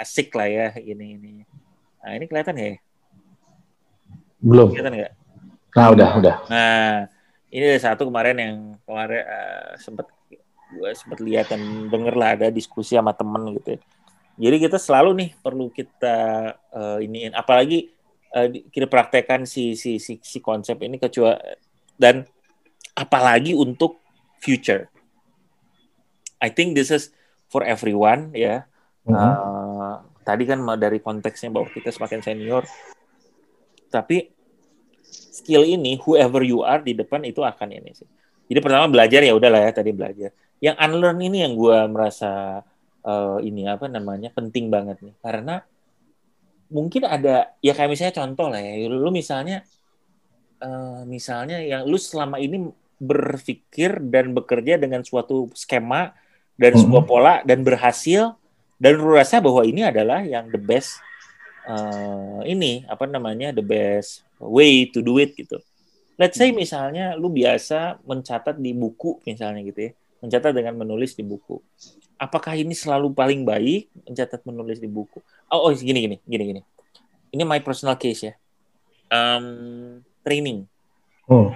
asik lah ya ini ini. Nah ini kelihatan ya? Belum. Kelihatan nggak? Nah, udah, udah. Nah, ini ada satu kemarin yang kemarin eh, sempat gue sempat lihat dan denger lah ada diskusi sama temen gitu. ya. Jadi kita selalu nih perlu kita eh, iniin, apalagi di- kita praktekkan si si si, si konsep ini kecuali dan apalagi untuk future. I think this is for everyone ya. Mhm. Eh, tadi kan dari konteksnya bahwa kita semakin senior, tapi skill ini whoever you are di depan itu akan ini sih. Jadi pertama belajar ya udahlah ya tadi belajar. Yang unlearn ini yang gua merasa eh, ini apa namanya penting banget nih karena mungkin ada ya kayak misalnya contoh lah ya lu misalnya eh, misalnya yang lu selama ini berpikir dan bekerja dengan suatu skema dan Mhm. sebuah pola dan berhasil dan lu rasa bahwa ini adalah yang the best eh, ini apa namanya the best way to do it gitu. Let's say misalnya lu biasa mencatat di buku misalnya gitu ya, mencatat dengan menulis di buku. Apakah ini selalu paling baik mencatat menulis di buku? Oh, oh gini gini gini gini. Ini my personal case ya. Em, training. Hmm.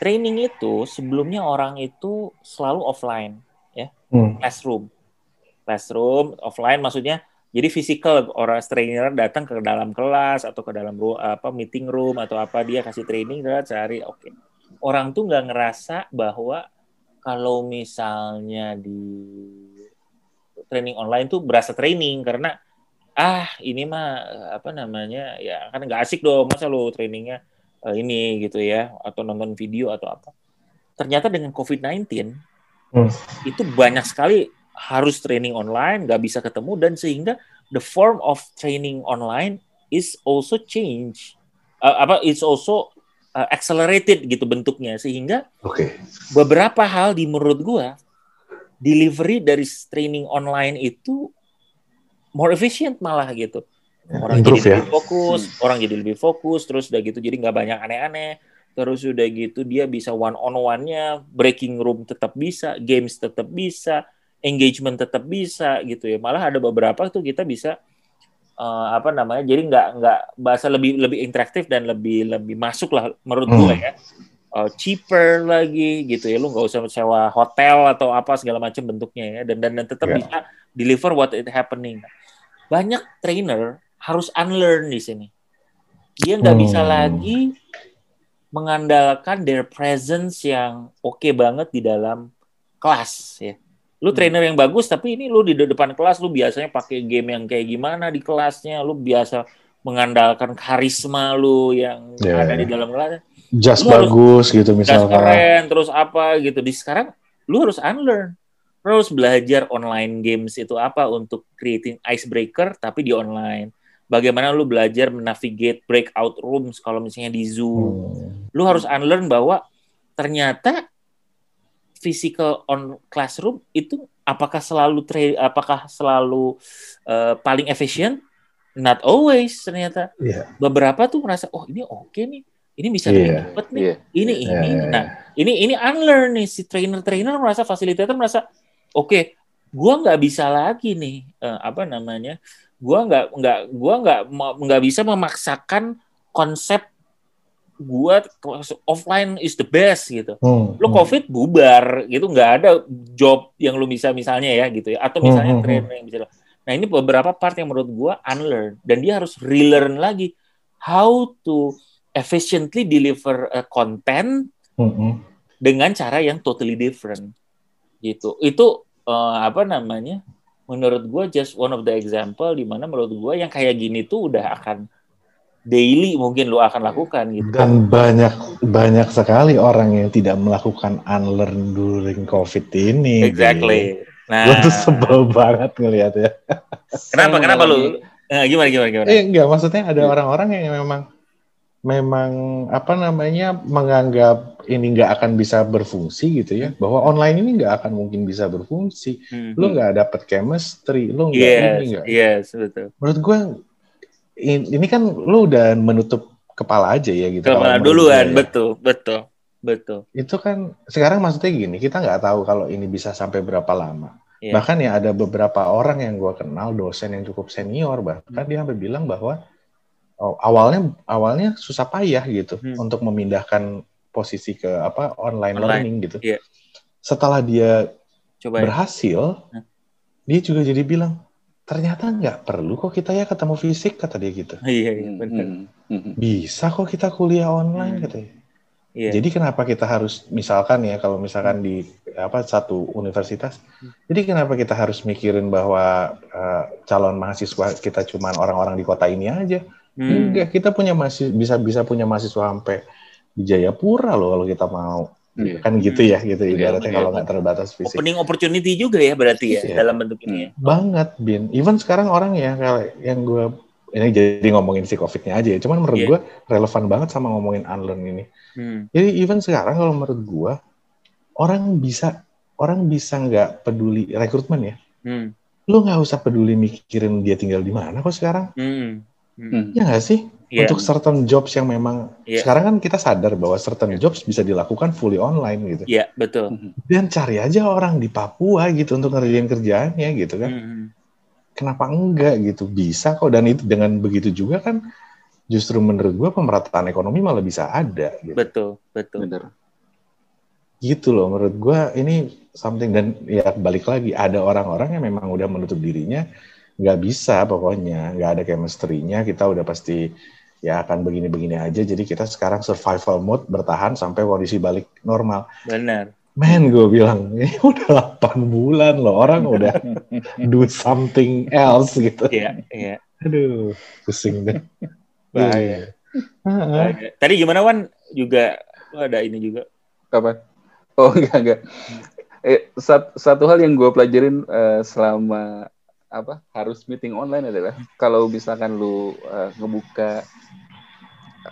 Training itu sebelumnya orang itu selalu offline, Hmm. classroom. Classroom offline maksudnya jadi physical orang trainer datang ke dalam kelas atau ke dalam apa meeting room atau apa dia kasih training dan sehari oke. Orang tuh nggak ngerasa bahwa kalau misalnya di training online tuh berasa training karena ah ini mah apa namanya ya kan nggak asik dong masa lo trainingnya eh, ini gitu ya atau nonton video atau apa. Ternyata dengan COVID-19 Hmm. itu banyak sekali harus training online, nggak bisa ketemu dan sehingga the form of training online is also change, Uh, apa it's also uh, accelerated gitu bentuknya sehingga Oke. beberapa hal di menurut gua delivery dari training online itu more efficient malah gitu. Orang Improve jadi ya. lebih fokus, orang jadi lebih fokus, terus udah gitu jadi nggak banyak aneh-aneh. Terus udah gitu dia bisa one on one-nya, breaking room tetap bisa, games tetap bisa, engagement tetap bisa gitu ya. Malah ada beberapa tuh kita bisa eh, apa namanya? Jadi nggak nggak bahasa lebih lebih interaktif dan lebih lebih masuk lah menurut Hmm. gue ya. Eh, cheaper lagi gitu ya. Lu nggak usah sewa hotel atau apa segala macam bentuknya ya dan dan, dan tetap Ya. bisa deliver what it happening. Banyak trainer harus unlearn di sini. Dia nggak bisa Hmm. lagi mengandalkan their presence yang oke banget di dalam kelas ya. Lu trainer yang bagus tapi ini lu di depan kelas lu biasanya pakai game yang kayak gimana di kelasnya, lu biasa mengandalkan karisma lu yang Ya, ada ya. di dalam kelas. Just Lu harus- bagus gitu Gas misalkan. keren terus apa gitu. Di sekarang lu harus unlearn. Lu harus belajar online games itu apa untuk creating icebreaker tapi di online. Bagaimana lu belajar menavigate breakout rooms kalau misalnya di Zoom Hmm. lu harus unlearn bahwa ternyata physical on classroom itu apakah selalu tra- apakah selalu uh, paling efisien? Not always ternyata. Iya. Beberapa tuh merasa oh ini oke nih. Ini bisa Iya. lebih cepet nih. Iya. Ini Iya, ini. iya, Nah, ini ini unlearn nih si trainer-trainer merasa fasilitator merasa oke, gua nggak bisa lagi nih eh, apa namanya? Gua nggak nggak gua nggak nggak bisa memaksakan konsep gua offline is the best gitu. Hmm. Lu Hmm. COVID bubar gitu nggak ada job yang lu bisa misalnya ya gitu ya atau misalnya Hmm, hmm, trainer yang bisa. Nah, ini beberapa part yang menurut gua unlearn dan dia harus relearn lagi how to efficiently deliver a content Hmm, hmm. dengan cara yang totally different gitu itu eh, apa namanya menurut gue just one of the example di mana menurut gue yang kayak gini tuh udah akan daily mungkin lo akan lakukan gitu. Dan banyak banyak sekali orang yang tidak melakukan unlearn during COVID ini. exactly. Nah. Gue tuh sebel banget ngelihat ya. kenapa kenapa lu? Eh, gimana gimana gimana? Eh enggak, maksudnya ada orang-orang yang memang memang apa namanya menganggap ini nggak akan bisa berfungsi gitu ya bahwa online ini nggak akan mungkin bisa berfungsi Hmm. lo nggak dapet chemistry lo nggak Yes, ini nggak yes, betul. menurut gue in- ini kan lo udah menutup kepala aja ya gitu menurut duluan, ya. betul, betul, betul. itu kan sekarang maksudnya gini kita nggak tahu kalau ini bisa sampai berapa lama Iya. bahkan ya ada beberapa orang yang gue kenal dosen yang cukup senior bahkan dia sampai bilang bahwa oh, awalnya awalnya susah payah gitu Hmm. untuk memindahkan posisi ke apa online, Online, learning gitu iya. setelah dia Coba ya. berhasil dia juga jadi bilang ternyata nggak perlu kok kita ya ketemu fisik kata dia gitu [laughs] Iya, iya, Hmm, benar. hmm, hmm. bisa kok kita kuliah online Hmm. katanya Iya. Jadi kenapa kita harus misalkan ya kalau misalkan di apa satu universitas, jadi kenapa kita harus mikirin bahwa eh, calon mahasiswa kita cuman orang-orang di kota ini aja? Hmm. Enggak, kita punya masih bisa bisa punya mahasiswa sampai di Jayapura loh kalau kita mau. Iya. Kan gitu ya, gitu Iya, ibaratnya iya. kalau nggak terbatas fisik. Opening opportunity juga ya berarti ya Iya. dalam bentuk ini ya. Banget, Bin. Even sekarang orang ya kalau yang gue ini jadi ngomongin si COVID-nya aja ya. Cuman menurut Iya. gue relevan banget sama ngomongin unlearn ini. Hmm. Jadi even sekarang kalau menurut gua orang bisa orang bisa nggak peduli rekrutmen ya. Hmm. Lu nggak usah peduli mikirin dia tinggal di mana kok sekarang. Hmm. Hmm. Hmm. Ya nggak sih? Iya. Untuk certain jobs yang memang Iya. sekarang kan kita sadar bahwa certain jobs bisa dilakukan fully online gitu. Iya, betul. Dan cari aja orang di Papua gitu untuk ngerjain kerjaannya gitu kan. Hmm. Kenapa enggak gitu? Bisa kok dan itu dengan begitu juga kan justru menurut gua pemerataan ekonomi malah bisa ada gitu. Betul, betul. Bener. gitu loh menurut gua ini something dan ya balik lagi ada orang-orang yang memang udah menutup dirinya nggak bisa pokoknya nggak ada chemistry-nya kita udah pasti ya akan begini-begini aja jadi kita sekarang survival mode bertahan sampai kondisi balik normal Benar. men gue bilang [laughs] ini udah 8 bulan loh orang udah [laughs] do something else gitu Iya, iya. aduh pusing deh Bahaya. Iya. Bahaya. Tadi gimana Wan? Juga ada ini juga. Kapan? Oh [laughs] enggak enggak. Eh, sat- satu hal yang gue pelajarin eh, selama apa harus meeting online adalah kalau misalkan lu eh, ngebuka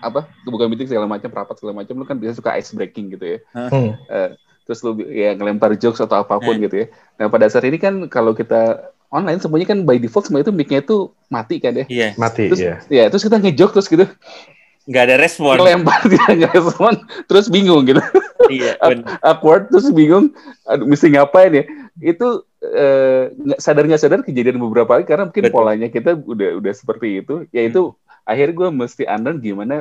apa ngebuka meeting segala macam rapat segala macam lu kan biasa suka ice breaking gitu ya. Hmm. Eh, terus lu ya ngelempar jokes atau apa pun gitu ya. Nah pada saat ini kan kalau kita online semuanya kan by default semua itu mic-nya itu mati kan ya. Iya. mati terus ya ya terus kita ngejoke terus gitu Nggak ada respon. ngelempar [laughs] dia nggak respon terus bingung gitu iya, awkward terus bingung aduh mesti ngapain ya itu eh, nggak sadar nggak sadar kejadian beberapa kali karena mungkin Betul. polanya kita udah udah seperti itu yaitu akhirnya gue mesti unlearn gimana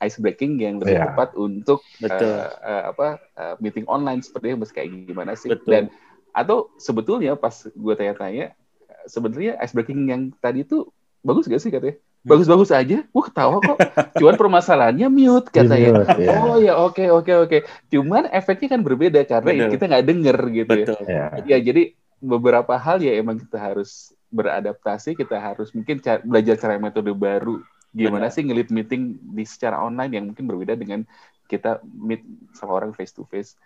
ice breaking yang lebih Iya. tepat untuk Betul. eh, eh, apa eh, meeting online seperti itu mesti kayak gimana sih Betul. dan atau sebetulnya pas gue tanya-tanya sebenarnya ice breaking yang tadi itu bagus gak sih katanya Hmm. Bagus-bagus aja wah ketawa kok cuman permasalahannya mute katanya mute, ya. Oh ya oke oke oke. Cuman efeknya kan berbeda karena Betul. kita nggak denger gitu ya. Betul. ya Ya jadi beberapa hal ya emang kita harus beradaptasi, kita harus mungkin ca- belajar cara metode baru. Gimana Benar. sih ngelit meeting di secara online yang mungkin berbeda dengan kita meet sama orang face to face.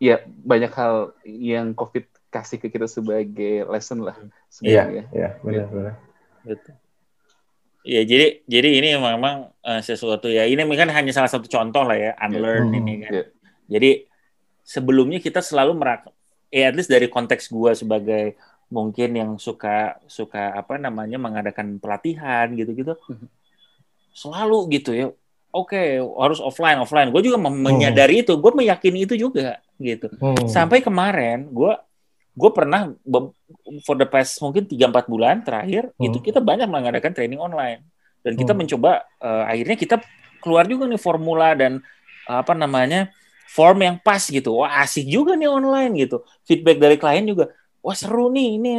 Ya banyak hal yang COVID kasih ke kita sebagai lesson lah iya sebenarnya. iya benar benar Betul. Iya, jadi jadi ini memang eh, sesuatu ya. Ini kan hanya salah satu contoh lah ya, unlearn Hmm, ini kan. iya. Jadi sebelumnya kita selalu merak, ya at least dari konteks gua sebagai mungkin yang suka suka apa namanya mengadakan pelatihan gitu-gitu, Mhm. selalu gitu ya. Oke, harus offline offline. Gue juga menyadari itu, gue meyakini itu juga gitu. Hmm. Sampai kemarin gue gue pernah for the past mungkin 3-4 bulan terakhir Hmm. itu kita banyak mengadakan training online dan kita Hmm. mencoba eh, akhirnya kita keluar juga nih formula dan eh, apa namanya form yang pas gitu wah asik juga nih online gitu feedback dari klien juga wah seru nih ini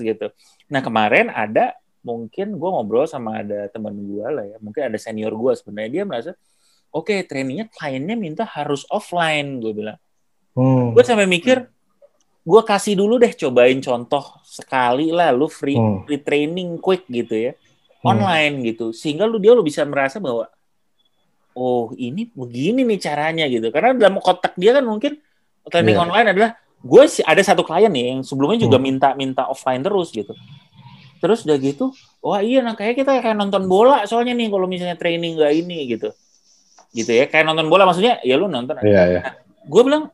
gitu nah kemarin ada mungkin gue ngobrol sama ada teman gue lah ya mungkin ada senior gue sebenarnya dia merasa oke trainingnya kliennya minta harus offline gue bilang Hmm. gue sampai mikir gue kasih dulu deh cobain contoh sekali lah lu free Hmm. free training quick gitu ya Hmm. online gitu sehingga lu dia lu bisa merasa bahwa oh ini begini nih caranya gitu karena dalam kotak dia kan mungkin training Iya. online adalah gue sih ada satu klien nih yang sebelumnya juga Hmm. minta minta offline terus gitu terus udah gitu wah iya nah kayak kita kayak nonton bola soalnya nih kalau misalnya training nggak ini gitu gitu ya kayak nonton bola maksudnya ya lu nonton Iya, iya. gue bilang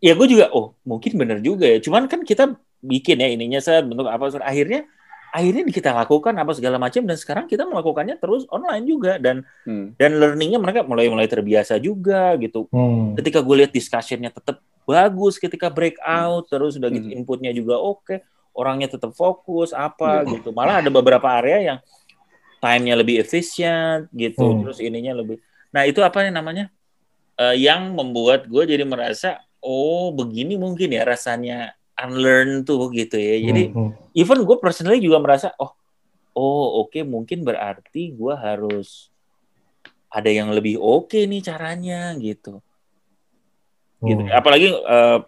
ya gue juga oh mungkin bener juga ya cuman kan kita bikin ya ininya set bentuk apa akhirnya akhirnya kita lakukan apa segala macam dan sekarang kita melakukannya terus online juga dan Hmm. dan learningnya mereka mulai mulai terbiasa juga gitu Hmm. ketika gue lihat discussionnya tetap bagus ketika breakout terus udah gitu Hmm. inputnya juga oke orangnya tetap fokus apa Iya. gitu malah ada beberapa area yang time-nya lebih efisien gitu Hmm. terus ininya lebih nah itu apa yang namanya Eh, yang membuat gue jadi merasa oh begini mungkin ya rasanya unlearn tuh gitu ya jadi Hmm, hmm. even gue personally juga merasa oh oh oke mungkin berarti gue harus ada yang lebih oke nih caranya gitu gitu Hmm. apalagi eh,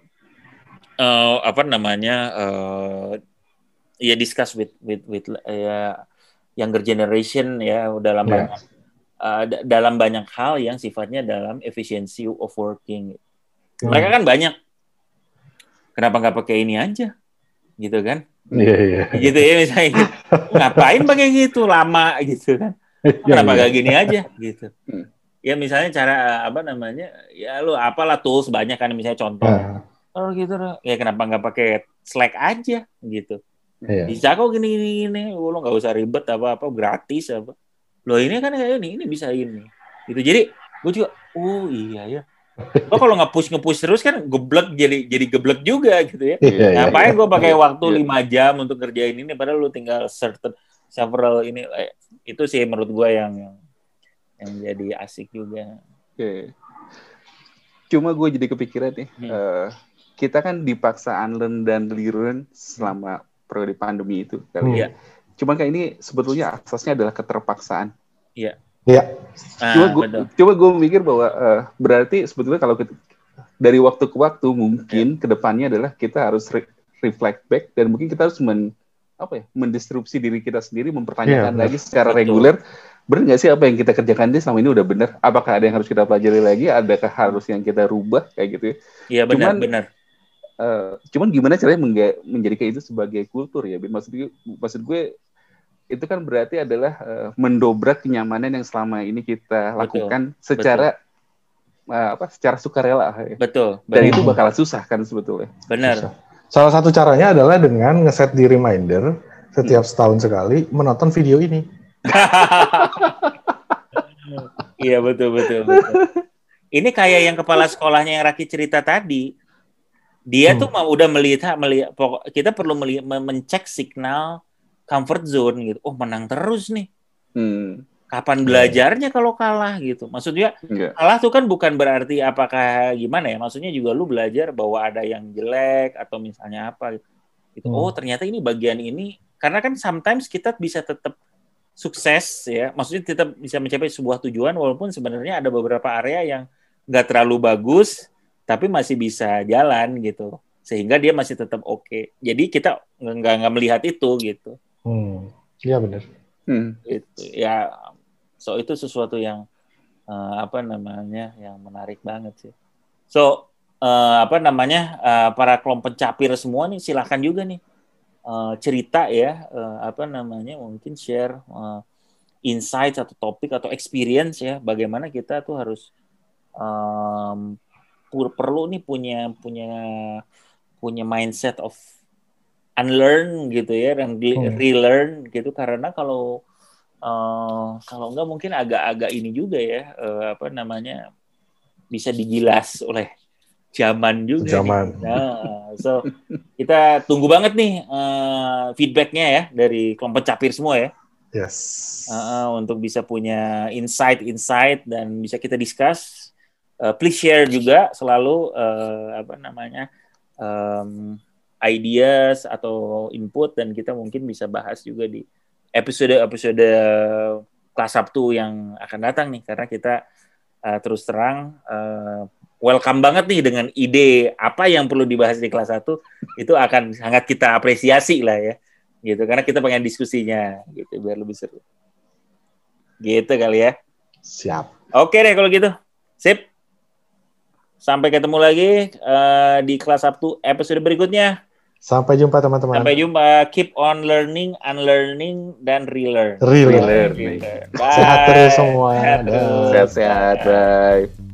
eh, apa namanya eh, ya discuss with with with ya younger generation ya dalam Ya. banyak da- dalam banyak hal yang sifatnya dalam efficiency of working Hmm. Mereka kan banyak. Kenapa nggak pakai ini aja? Gitu kan? Iya, iya. gitu ya misalnya gitu. ngapain pakai gitu? Lama gitu kan? Kenapa Iya, gak gini aja? Gitu. Hmm. ya misalnya cara apa namanya? Ya lu apalah tools banyak kan misalnya contoh. Nah, oh gitu loh ya kenapa nggak pakai Slack aja? Gitu. Iya. bisa kok gini gini gini. Oh, lo nggak usah ribet apa apa gratis apa. Lo ini kan kayak ini ini bisa ini. Gitu. Jadi gue juga oh iya ya Lo kalau nge-push nge-push terus kan geblek jadi jadi geblek juga gitu ya Iya, iya. ngapain gue pakai waktu Iya. lima jam untuk kerjain ini padahal lu tinggal certain several ini eh, itu sih menurut gue yang yang yang jadi asik juga Oke. Cuma gue jadi kepikiran nih, Hmm. eh, kita kan dipaksa unlearn dan relearn selama periode pandemi itu Hmm. kali Iya. ya. Cuman kayak ini sebetulnya asasnya adalah keterpaksaan. Iya. Ah, Cuma gue, betul. coba gue mikir bahwa eh, berarti sebetulnya kalau kita, dari waktu ke waktu mungkin ke depannya adalah kita harus re- reflect back dan mungkin kita harus men apa ya mendistrupsi diri kita sendiri mempertanyakan Iya, benar. lagi secara Betul. reguler benar nggak sih apa yang kita kerjakan ini selama ini udah benar apakah ada yang harus kita pelajari lagi? Adakah harus yang kita rubah? Kayak gitu ya. Iya benar cuman- benar. Eh, cuman gimana caranya menjadikan itu sebagai kultur ya maksud gue maksud gue itu kan berarti adalah eh, mendobrak kenyamanan yang selama ini kita Betul. lakukan secara eh, apa secara sukarela ya. betul dan benar itu bakal susah kan sebetulnya benar Susah. Salah satu caranya adalah dengan ngeset di reminder setiap setahun sekali menonton video ini. [laughs] iya betul betul betul ini kayak yang kepala sekolahnya yang Raki cerita tadi dia Hmm. tuh mau udah melihat melihat pokok kita perlu melihat mencek signal comfort zone gitu. Oh menang terus nih. Hmm, kapan belajarnya kalau kalah gitu? Maksudnya enggak. kalah tuh kan bukan berarti apakah gimana ya? Maksudnya juga lu belajar bahwa ada yang jelek atau misalnya apa gitu. Gitu. Hmm. oh ternyata ini bagian ini. Karena kan sometimes kita bisa tetap sukses ya. Maksudnya tetap bisa mencapai sebuah tujuan walaupun sebenarnya ada beberapa area yang nggak terlalu bagus tapi masih bisa jalan gitu. Sehingga dia masih tetap oke. Jadi kita nggak nggak melihat itu gitu Hmm. Iya benar. Hmm, itu ya so itu sesuatu yang eh, apa namanya yang menarik banget sih so eh, apa namanya eh, para kelompok capir semua nih silahkan juga nih eh, cerita ya eh, apa namanya mungkin share eh, insights atau topik atau experience ya bagaimana kita tuh harus pur- perlu nih punya punya punya mindset of unlearn gitu ya dan Hmm. relearn gitu karena kalau eh, kalau enggak mungkin agak-agak ini juga ya eh, apa namanya bisa digilas oleh zaman juga nih. Zaman. Nah, so kita tunggu banget nih eh, feedbacknya ya dari kelompok capir semua ya Yes. Uh, untuk bisa punya insight-insight dan bisa kita discuss. Uh, please share juga selalu uh, apa namanya um, ideas atau input dan kita mungkin bisa bahas juga di episode-episode kelas Sabtu yang akan datang nih. Karena kita uh, terus terang uh, welcome banget nih dengan ide apa yang perlu dibahas di kelas 1 itu akan sangat kita apresiasi lah ya gitu. Karena kita pengen diskusinya gitu biar lebih seru. Gitu kali ya. Siap. oke deh kalau gitu. Sip. Sampai ketemu lagi eh, di kelas Sabtu episode berikutnya Sampai jumpa teman-teman. Sampai jumpa. Keep on learning, unlearning, dan relearn. Relearn. Relearn. Sehat Bye. terus semua. Sehat terus. Sehat-sehat. Bye.